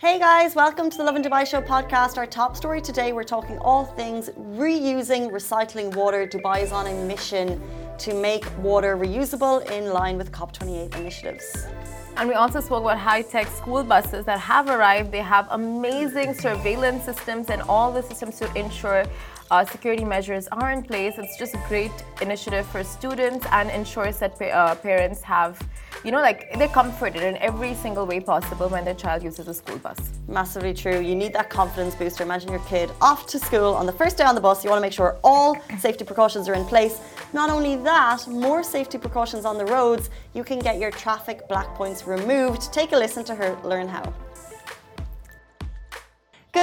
Hey guys, welcome to the Lovin Dubai Show podcast. Our top story today, we're talking all things reusing, recycling water. Dubai is on a mission to make water reusable in line with COP28 initiatives. And we also spoke about high tech school buses that have arrived. They have amazing surveillance systems and all the systems to ensure uh, security measures are in place. It's just a great initiative for students and ensures that pa uh, parents have, you know, like they're comforted in every single way possible when their child uses a school bus. Massively true. You need that confidence booster. Imagine your kid off to school on the first day on the bus. You want to make sure all safety precautions are in place. Not only that, more safety precautions on the roads. You can get your traffic black points removed. Take a listen to her learn how.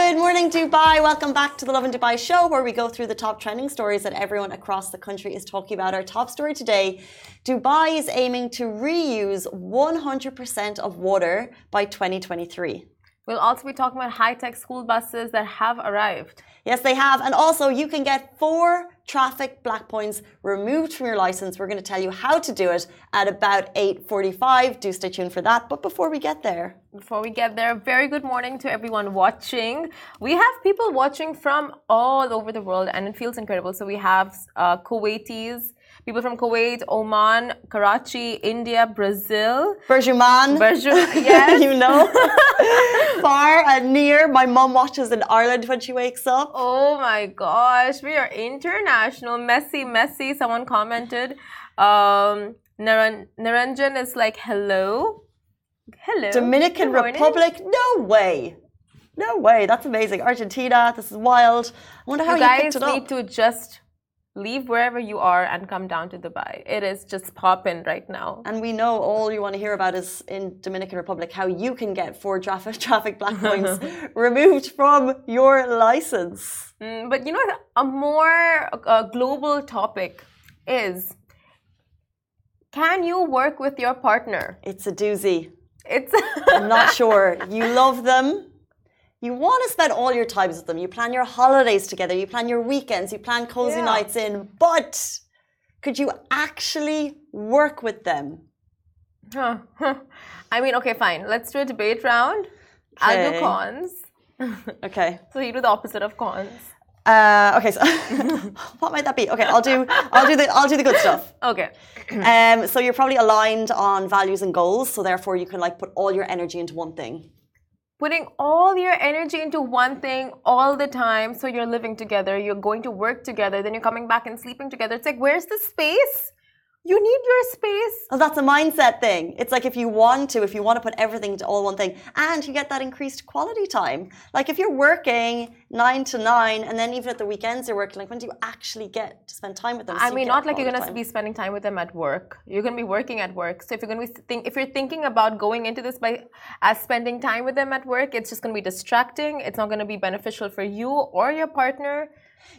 Good morning, Dubai. Welcome back to the Lovin Dubai show, where we go through the top trending stories that everyone across the country is talking about. Our top story today Dubai is aiming to reuse 100% of water by 2023. We'll also be talking about high tech school buses that have arrived. Yes, they have. And also, you can get four traffic black points removed from your license. We're going to tell you how to do it at about 8.45. Do stay tuned for that. But before we get there... Before we get there, very good morning to everyone watching. We have people watching from all over the world and it feels incredible. So we have uh, Kuwaitis, people from Kuwait, Oman, Karachi, India, Brazil. Burjuman. Burjuman, yes. you know. Far and near. My mom watches in Ireland when she wakes up. Oh my gosh, we are international. Messy, messy. Someone commented. Um, Naran- Naranjan is like, hello. Hello. Dominican Republic? No way. No way. That's amazing. Argentina, this is wild. I wonder how you, you guys picked it need to just leave wherever you are and come down to Dubai. It is just popping right now. And we know all you want to hear about is in Dominican Republic how you can get four traffic traffic black points removed from your license. Mm, but you know, a more uh, global topic is can you work with your partner? It's a doozy. It's I'm not sure. You love them. You want to spend all your times with them. You plan your holidays together. You plan your weekends. You plan cozy Yeah. nights in. But could you actually work with them? Huh. I mean, okay, fine. Let's do a debate round. I'll do Okay. cons. Okay. So you do the opposite of cons. Uh, okay. So what might that be? Okay, I'll do. I'll do the. I'll do the good stuff. Okay. Um, so you're probably aligned on values and goals. So therefore, you can like put all your energy into one thing. Putting all your energy into one thing all the time. So you're living together, you're going to work together, then you're coming back and sleeping together. It's like, where's the space? You need your space. Oh, that's a mindset thing. It's like if you want to, if you want to put everything into all one thing, and you get that increased quality time. Like if you're working nine to nine, and then even at the weekends you're working, like when do you actually get to spend time with them? I So you mean, not like you're gonna time. be spending time with them at work. You're gonna be working at work. So if you're gonna be think, if you're thinking about going into this by as spending time with them at work, it's just gonna be distracting. It's not gonna be beneficial for you or your partner.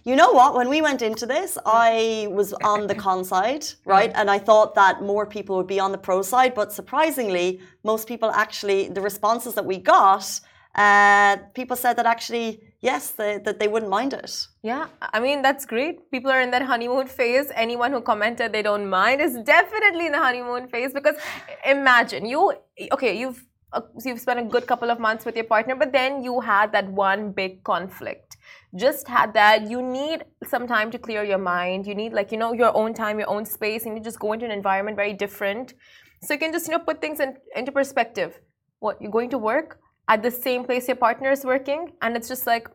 You know what? When we went into this, I was on the con side, right? And I thought that more people would be on the pro side, but surprisingly, most people actually, the responses that we got, uh, people said that actually, yes, they, that they wouldn't mind it. Yeah, I mean that's great. People are in that honeymoon phase. Anyone who commented they don't mind is definitely in the honeymoon phase because imagine you okay, you've uh, you've spent a good couple of months with your partner, but then you had that one big conflict. Just had that. You need some time to clear your mind. You need like you know your own time, your own space, and you just go into an environment very different. So you can just you know put things in, into perspective. What you're going to work at the same place your partner is working, and it's just like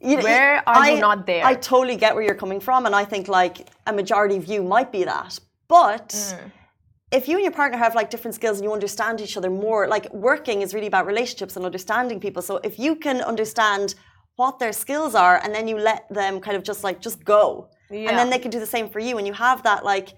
You know, Where are you not there? I totally get where you're coming from, and I think like a majority view might be that. But Mm. If you and your partner have like different skills and you understand each other more, like working is really about relationships and understanding people. So if you can understand what their skills are, and then you let them kind of just like just go, and then they can do the same for you, and you have that like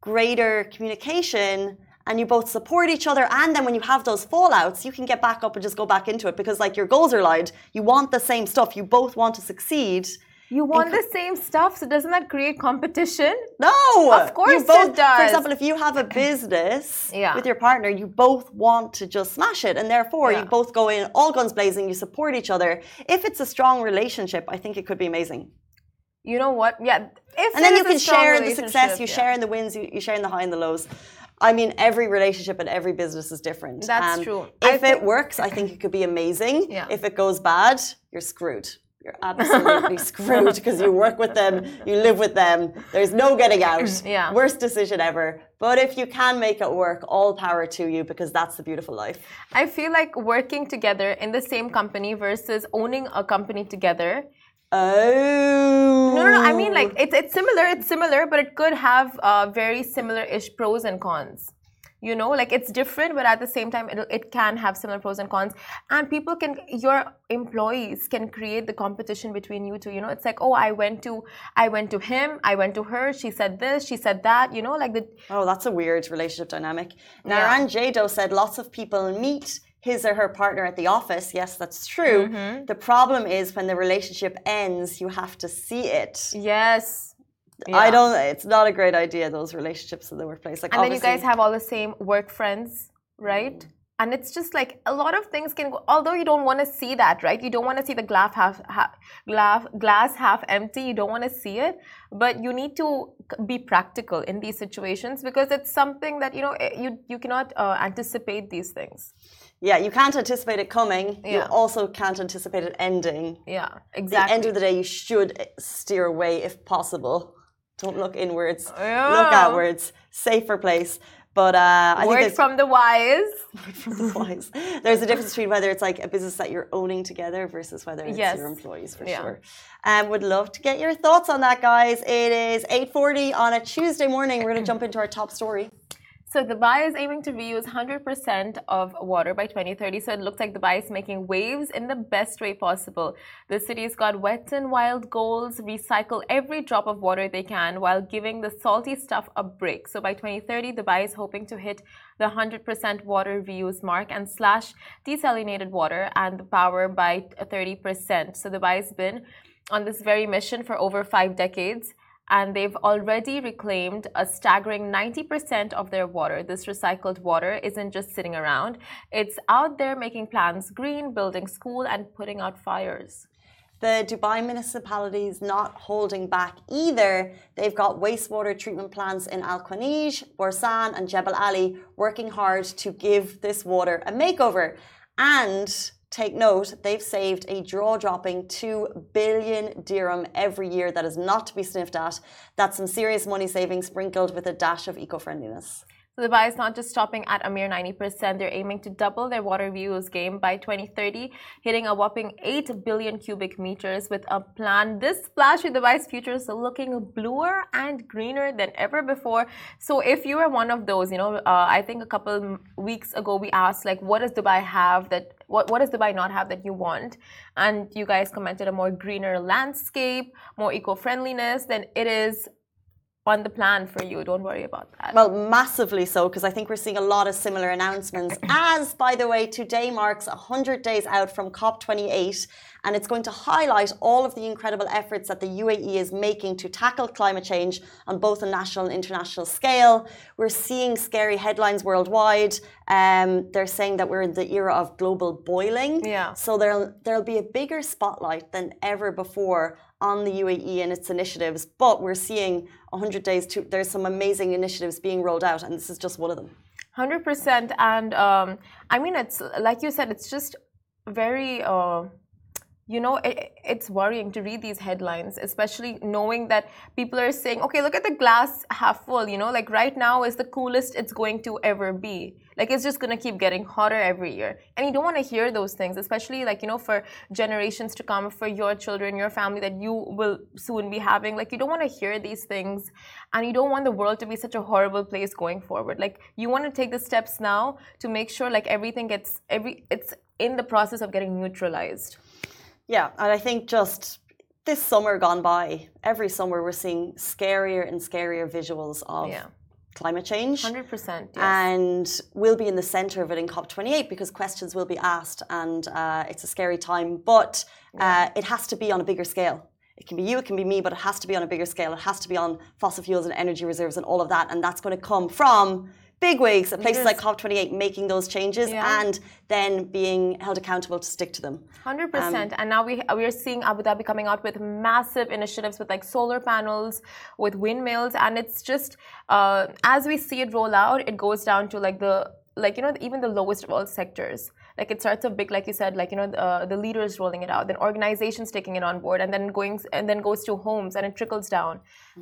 greater communication. And you both support each other, and then when you have those fallouts, you can get back up and just go back into it because, like, your goals are aligned. You want the same stuff. You both want to succeed. You want the same stuff, so doesn't that create competition? No, Of course both, it does. For example, if you have a business Yeah. with your partner, you both want to just smash it, and therefore you both go in all guns blazing. You support each other. If it's a strong relationship, I think it could be amazing. You know what? Yeah. If And then you can share the success. You yeah. share in the wins. You, you share in the high and the lows. I mean, every relationship and every business is different. That's Um, true. If I it works, I think it could be amazing. Yeah. If it goes bad, you're screwed. You're absolutely screwed because you work with them, you live with them. There's no getting out. Yeah. Worst decision ever. But if you can make it work, all power to you because that's the beautiful life. I feel like working together in the same company versus owning a company together. Oh. No, no, no. I mean, like it's it's similar. It's similar, but it could have uh, very similar-ish pros and cons. You know, like it's different, but at the same time, it it can have similar pros and cons. And people can, your employees can create the competition between you two. You know, it's like, oh, I went to, I went to him, I went to her. She said this, she said that. You know, like the Oh, that's a weird relationship dynamic. Yeah. Naran Jado said lots of people meet his or her partner at the office. Yes, that's true. Mm-hmm. The problem is when the relationship ends, you have to see it. yes. I don't. It's not a great idea those relationships in the workplace. Like, and then you guys have all the same work friends, right? And it's just like a lot of things can go. Although you don't want to see that, right? You don't want to see the glass half, half glass glass half empty. You don't want to see it, but you need to be practical in these situations because it's something that you know eh, you you cannot uh, anticipate these things. Yeah, you can't anticipate it coming. You also can't anticipate it ending. Yeah, At the exactly. end of the day, you should steer away if possible. Don't look inwards. Look outwards. Safer place. But uh, I Word there's- from the wise. from the wise. There's a difference between whether it's like a business that you're owning together versus whether it's Yes. your employees for Yeah. sure. Um, would love to get your thoughts on that, guys. It is 8:40 on a Tuesday morning. We're going to jump into our top story. So Dubai is aiming to reuse 100% of water by 2030. So it looks like Dubai is making waves in the best way possible. The city's got wet and wild goals, recycle every drop of water they can while giving the salty stuff a break. So by 2030, Dubai is hoping to hit the 100% water reuse mark and slash desalinated water and the power by 30%. So Dubai's been on this very mission for over five decades and they've already reclaimed a staggering 90% of their water. This recycled water isn't just sitting around, it's out there making plants green, building school, and putting out fires. The Dubai municipality is not holding back either. They've got wastewater treatment plants in Al Khanij, Warsan, and Jebel Ali working hard to give this water a makeover. And take note, they've saved a jaw dropping 2 billion dirham every year that is not to be sniffed at. That's some serious money saving sprinkled with a dash of eco friendliness. So Dubai is not just stopping at a mere 90%, they're aiming to double their water reuse game by 2030, hitting a whopping 8 billion cubic meters with a plan. This splash with Dubai's future is looking bluer and greener than ever before. So if you are one of those, you know, uh, I think a couple weeks ago we asked, like, what does Dubai have that, what, what does Dubai not have that you want? And you guys commented a more greener landscape, more eco-friendliness, then it is on the plan for you. Don't worry about that. Well, massively so, because I think we're seeing a lot of similar announcements. As, by the way, today marks 100 days out from COP28, and it's going to highlight all of the incredible efforts that the UAE is making to tackle climate change on both a national and international scale. We're seeing scary headlines worldwide. Um, they're saying that we're in the era of global boiling. Yeah. So there'll there'll be a bigger spotlight than ever before on the UAE and its initiatives. But we're seeing 100 days to there's some amazing initiatives being rolled out, and this is just one of them. Hundred percent, and um, I mean, it's like you said, it's just very. Uh, you know, it, it's worrying to read these headlines, especially knowing that people are saying, okay, look at the glass half full, you know, like right now is the coolest it's going to ever be. Like it's just going to keep getting hotter every year. And you don't want to hear those things, especially like, you know, for generations to come, for your children, your family that you will soon be having. Like you don't want to hear these things and you don't want the world to be such a horrible place going forward. Like you want to take the steps now to make sure like everything gets, every, it's in the process of getting neutralized. Yeah, and I think just this summer gone by, every summer we're seeing scarier and scarier visuals of Yeah. climate change. Hundred percent. And we'll be in the center of it in COP28 because questions will be asked, and uh, it's a scary time. But uh, it has to be on a bigger scale. It can be you, it can be me, but it has to be on a bigger scale. It has to be on fossil fuels and energy reserves and all of that. And that's going to come from big wigs at places like COP28 making those changes Yeah. and then being held accountable to stick to them. Hundred percent, and now we we are seeing Abu Dhabi coming out with massive initiatives with like solar panels, with windmills, and it's just uh, as we see it roll out, it goes down to like the like you know even the lowest of all sectors. Like it starts off big, like you said, like you know uh, the leaders rolling it out, then organizations taking it on board, and then going and then goes to homes, and it trickles down.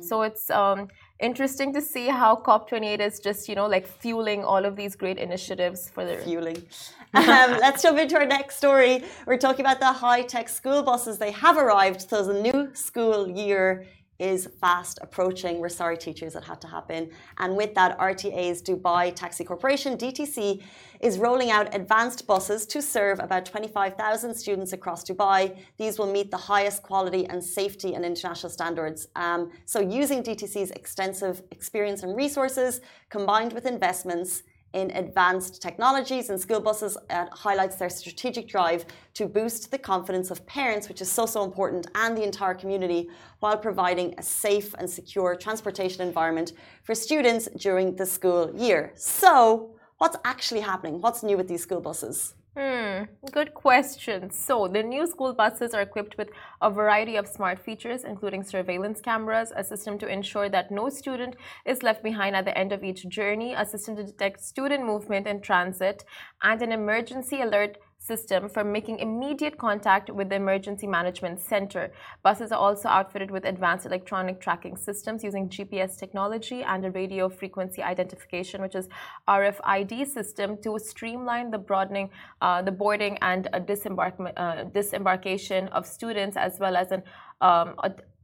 So it's um, interesting to see how COP28 is just you know like fueling all of these great initiatives for the fueling. Um, let's jump into our next story. We're talking about the high tech school buses. They have arrived, so the new school year is fast approaching. We're sorry, teachers, it had to happen. And with that, RTA's Dubai Taxi Corporation, DTC, is rolling out advanced buses to serve about 25,000 students across Dubai. These will meet the highest quality and safety and international standards. Um, so, using DTC's extensive experience and resources combined with investments in advanced technologies and school buses uh, highlights their strategic drive to boost the confidence of parents, which is so, so important, and the entire community, while providing a safe and secure transportation environment for students during the school year. So, what's actually happening? What's new with these school buses? Hmm, good question. So, the new school buses are equipped with a variety of smart features, including surveillance cameras, a system to ensure that no student is left behind at the end of each journey, a system to detect student movement in transit, and an emergency alert system for making immediate contact with the Emergency Management Center. Buses are also outfitted with advanced electronic tracking systems using GPS technology and a radio frequency identification, which is RFID system, to streamline the broadening, uh, the boarding and uh, disembark- uh, disembarkation of students, as well as an um,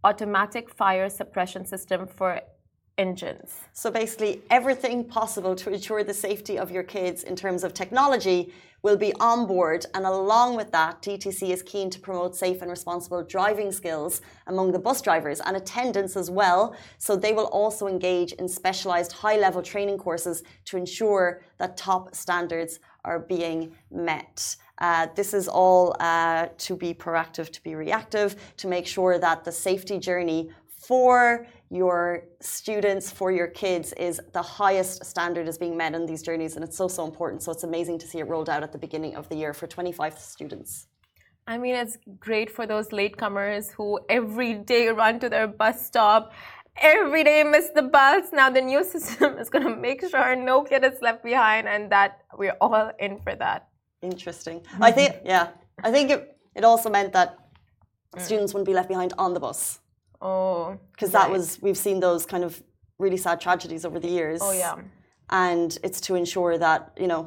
automatic fire suppression system for engines. So basically, everything possible to ensure the safety of your kids in terms of technology will be on board. And along with that, DTC is keen to promote safe and responsible driving skills among the bus drivers and attendants as well. So they will also engage in specialized high level training courses to ensure that top standards are being met. Uh, this is all uh, to be proactive, to be reactive, to make sure that the safety journey for your students, for your kids, is the highest standard is being met in these journeys, and it's so so important. So it's amazing to see it rolled out at the beginning of the year for 25 students. I mean, it's great for those latecomers who every day run to their bus stop, every day miss the bus. Now the new system is going to make sure no kid is left behind, and that we're all in for that. Interesting. I think, yeah, I think it, it also meant that mm. students wouldn't be left behind on the bus Oh, because that was we've seen those kind of really sad tragedies over the years. Oh yeah. and it's to ensure that you know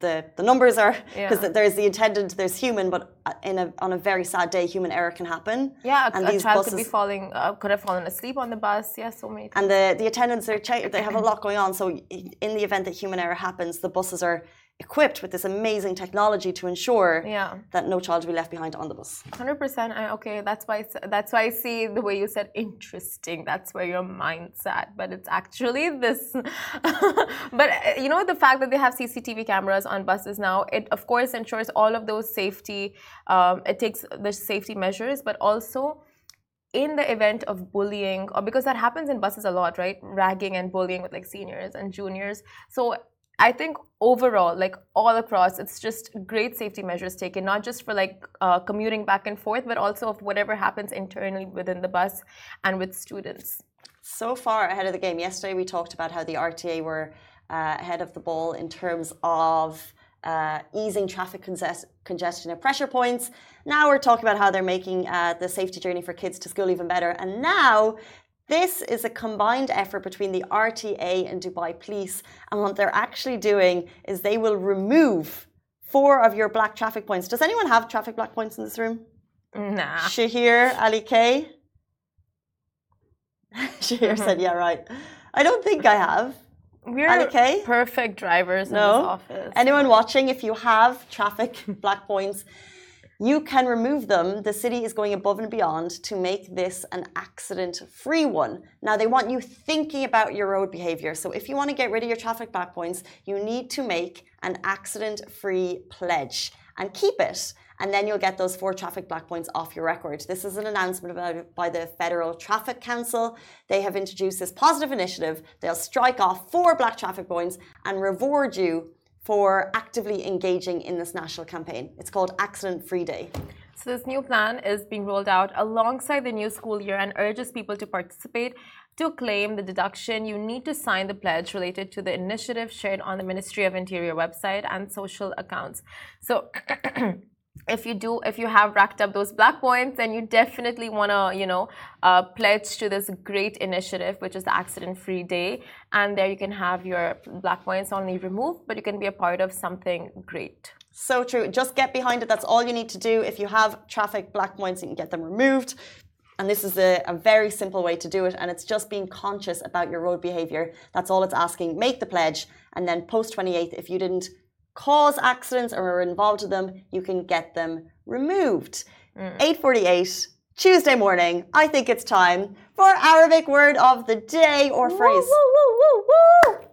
the the numbers are because Yeah. there's the intended there's human but in a on a very sad day human error can happen Yeah, a, and a these child buses could be falling, uh, could have fallen asleep on the bus. Yeah, so many. Things. and the the attendants are they have a lot going on so in the event that human error happens the buses are equipped with this amazing technology to ensure Yeah. that no child will be left behind on the bus Hundred percent. Okay, that's why. That's why I see the way you said interesting. That's where your mind's at. But it's actually this. but uh, you know the fact that they have CCTV cameras on buses now. It of course ensures all of those safety. Um, it takes the safety measures, but also in the event of bullying, or because that happens in buses a lot, right? Ragging and bullying with like seniors and juniors. So I think overall, like all across, it's just great safety measures taken, not just for like uh, commuting back and forth, but also of whatever happens internally within the bus and with students. so far ahead of the game. Yesterday we talked about how the RTA were uh, ahead of the ball in terms of uh, easing traffic congest- congestion at pressure points. Now we're talking about how they're making uh, the safety journey for kids to school even better. And now this is a combined effort between the RTA and Dubai Police. And what they're actually doing is they will remove four of your black traffic points. Does anyone have traffic black points in this room? Nah. Shahir Ali K. Shahir mm-hmm. said, "Yeah, right." I don't think I have. We're Ali K? perfect drivers in No. this office. Anyone watching, if you have traffic black points, you can remove them. The city is going above and beyond to make this an accident free one. Now, they want you thinking about your road behavior. So, if you want to get rid of your traffic black points, you need to make an accident free pledge and keep it. And then you'll get those four traffic black points off your record. This is an announcement by the Federal Traffic Council. They have introduced this positive initiative. They'll strike off four black traffic points and reward you for actively engaging in this national campaign. It's called Accident Free Day. So this new plan is being rolled out alongside the new school year and urges people to participate. To claim the deduction, you need to sign the pledge related to the initiative shared on the Ministry of Interior website and social accounts. So if you do if you have racked up those black points then you definitely want to you know uh, pledge to this great initiative which is the accident free day. And there you can have your black points only removed but you can be a part of something great. So true. Just get behind it. That's all you need to do. If you have traffic black points you can get them removed. And this is a, a very simple way to do it. And it's just being conscious about your road behavior. That's all it's asking. Make the pledge and then post 28th if you didn't cause accidents or are involved in them, you can get them removed. Mm. 848, Tuesday morning, I think it's time for Arabic word of the day or phrase. Woo, woo, woo,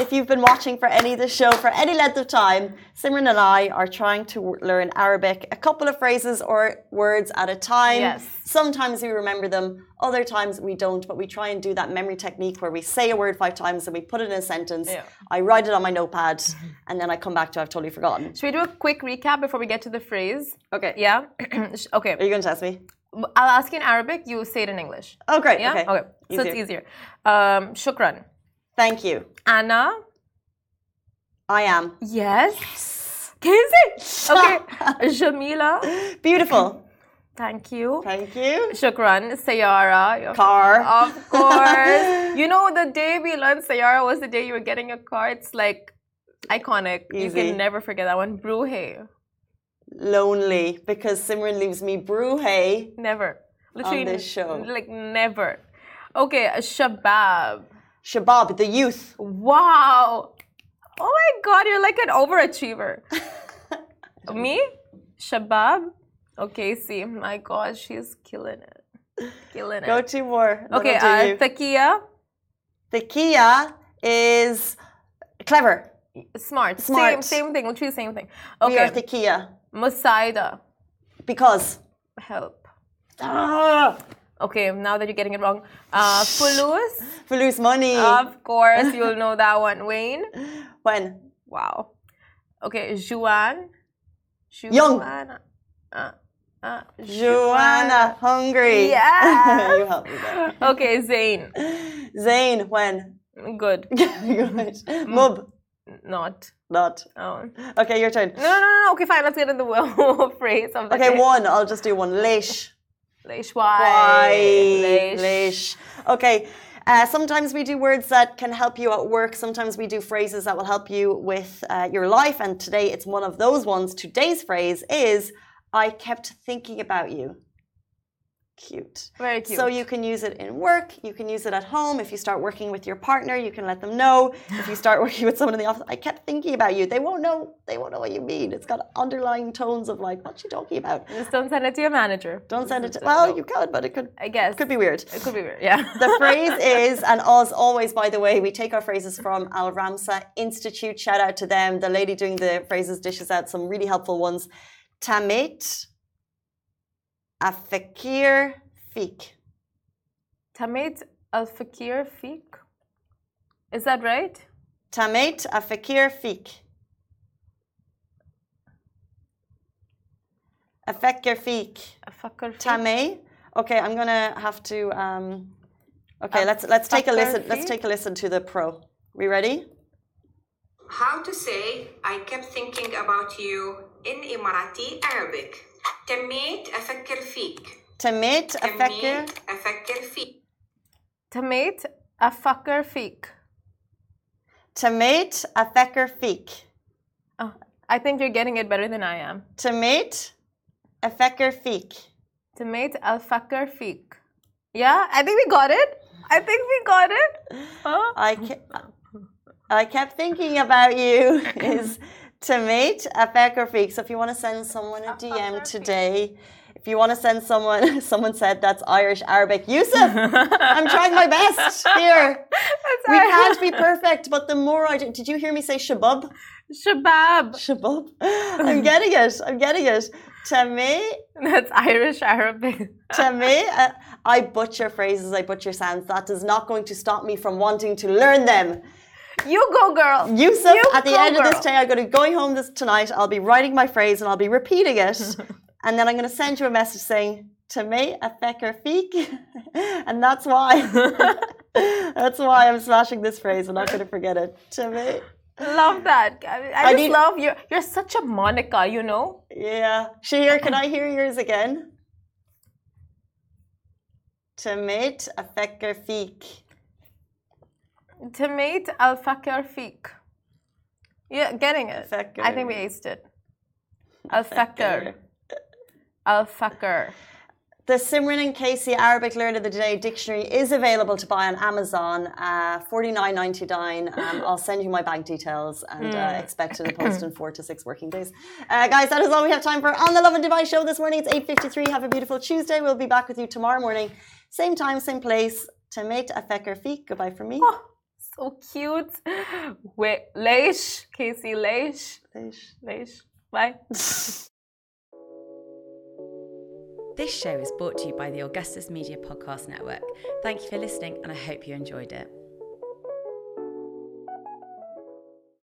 if you've been watching for any of the show for any length of time, Simran and I are trying to learn Arabic, a couple of phrases or words at a time. Yes. Sometimes we remember them, other times we don't, but we try and do that memory technique where we say a word five times and we put it in a sentence. Yeah. I write it on my notepad and then I come back to I've totally forgotten. Should we do a quick recap before we get to the phrase? Okay. Yeah? okay. Are you going to test me? I'll ask you in Arabic, you say it in English. Oh, great. Yeah? Okay. okay. So it's easier. Um, shukran. Thank you. Anna. I am. Yes. Yes. Okay. Jamila. Beautiful. Thank you. Thank you. Shukran. Sayara. Car. Of course. you know, the day we learned Sayara was the day you were getting a car. It's like iconic. Easy. You can never forget that one. Bruhe. Lonely because Simran leaves me Bruhe. Never. Literally, on this show. Like never. Okay, Shabab. Shabab, the youth. Wow. Oh my god, you're like an overachiever. Me? Shabab? Okay, see, my god, she's killing it. Killing it. Go two more. Okay, uh, Takia. Takia is clever. Smart. Smart. Same, same thing. Literally same thing. Okay. We are Takia. Musaida. Because. Help. Ah. Okay, now that you're getting it wrong. Uh, Fulus. Fulus money. Of course, you'll know that one. Wayne. When? Wow. Okay, Juan. Young. Uh, uh, Joanna, hungry. Yeah. you help me there. Okay, Zane. Zane, when? Good. Good. Mub. Not. Not. Oh. Okay, your turn. No, no, no, no. Okay, fine. Let's get in the phrase of the Okay, day. one. I'll just do one. Leish. Leish. Why? Why? Leish. Okay. Uh, sometimes we do words that can help you at work. Sometimes we do phrases that will help you with uh, your life. And today it's one of those ones. Today's phrase is I kept thinking about you. Cute. Very cute. So you can use it in work, you can use it at home. If you start working with your partner, you can let them know. If you start working with someone in the office, I kept thinking about you. They won't know. They won't know what you mean. It's got underlying tones of like, what's she talking about? Just don't send it to your manager. Don't send it to. Well, you could, but it could. I guess Could be weird. It could be weird. Yeah. The phrase is, and as always, by the way, we take our phrases from Al Ramsa Institute. Shout out to them. The lady doing the phrases dishes out some really helpful ones. Tamit, afakir, fik. Tamit al fakir fik. Is that right? Tamit, afakir, fik. Afakir, fik. Fakir fik. Tame. Okay, I'm gonna have to. Um, okay, let's let's take a listen. Let's take a listen to the pro. We ready? How to say I kept thinking about you in Emirati Arabic. تميت أفكر فيك. تميت أفكر تميت أفكر فيك. Tamit a fakir fik. تميت أفكر فيك. Oh, I think you're getting it better than I am. تميت أفكر فيك. Tamit al fakir fik. Yeah, I think we got it. I think we got it. Huh? I kept, I kept thinking about you is Tamate at Becker Freak. So if you want to send someone a DM today, if you want to send someone, someone said that's Irish Arabic. Yusuf, I'm trying my best here. we can't be perfect, but the more I do, did you hear me say shabab? Shabab. Shabab. I'm getting it. I'm getting it. Tamate. That's Irish Arabic. to me, uh, I butcher phrases, I butcher sounds. That is not going to stop me from wanting to learn them. You go, girl. Yusuf, You at the go, end of this day, I'm going to going home this tonight. I'll be writing my phrase and I'll be repeating it, and then I'm going to send you a message saying to me a fecker feek, and that's why. that's why I'm smashing this phrase. I'm not going to forget it. To me, Love that. I, I I just need- love you. You're such a Monica, you know? yeah. Shahir, can I hear yours again? To mate a fecker feek. Tamate al fakir fik. Yeah, getting it. Fakir. I think we aced it. Al fakir. Al fakir. The Simran and Casey Arabic Learn of the Day dictionary is available to buy on Amazon, uh, forty nine ninety nine. Um, I'll send you my bank details and uh, expect it in post in four to six working days. Uh, guys, that is all we have time for on the Lovin Dubai show this morning. It's eight fifty three. Have a beautiful Tuesday. We'll be back with you tomorrow morning, same time, same place. Tamate Afekar Feek. Goodbye from me. So cute. Wait, Leish. Casey Leish. Leish. Leish. Bye. This show is brought to you by the Augustus Media Podcast Network. Thank you for listening, and I hope you enjoyed it.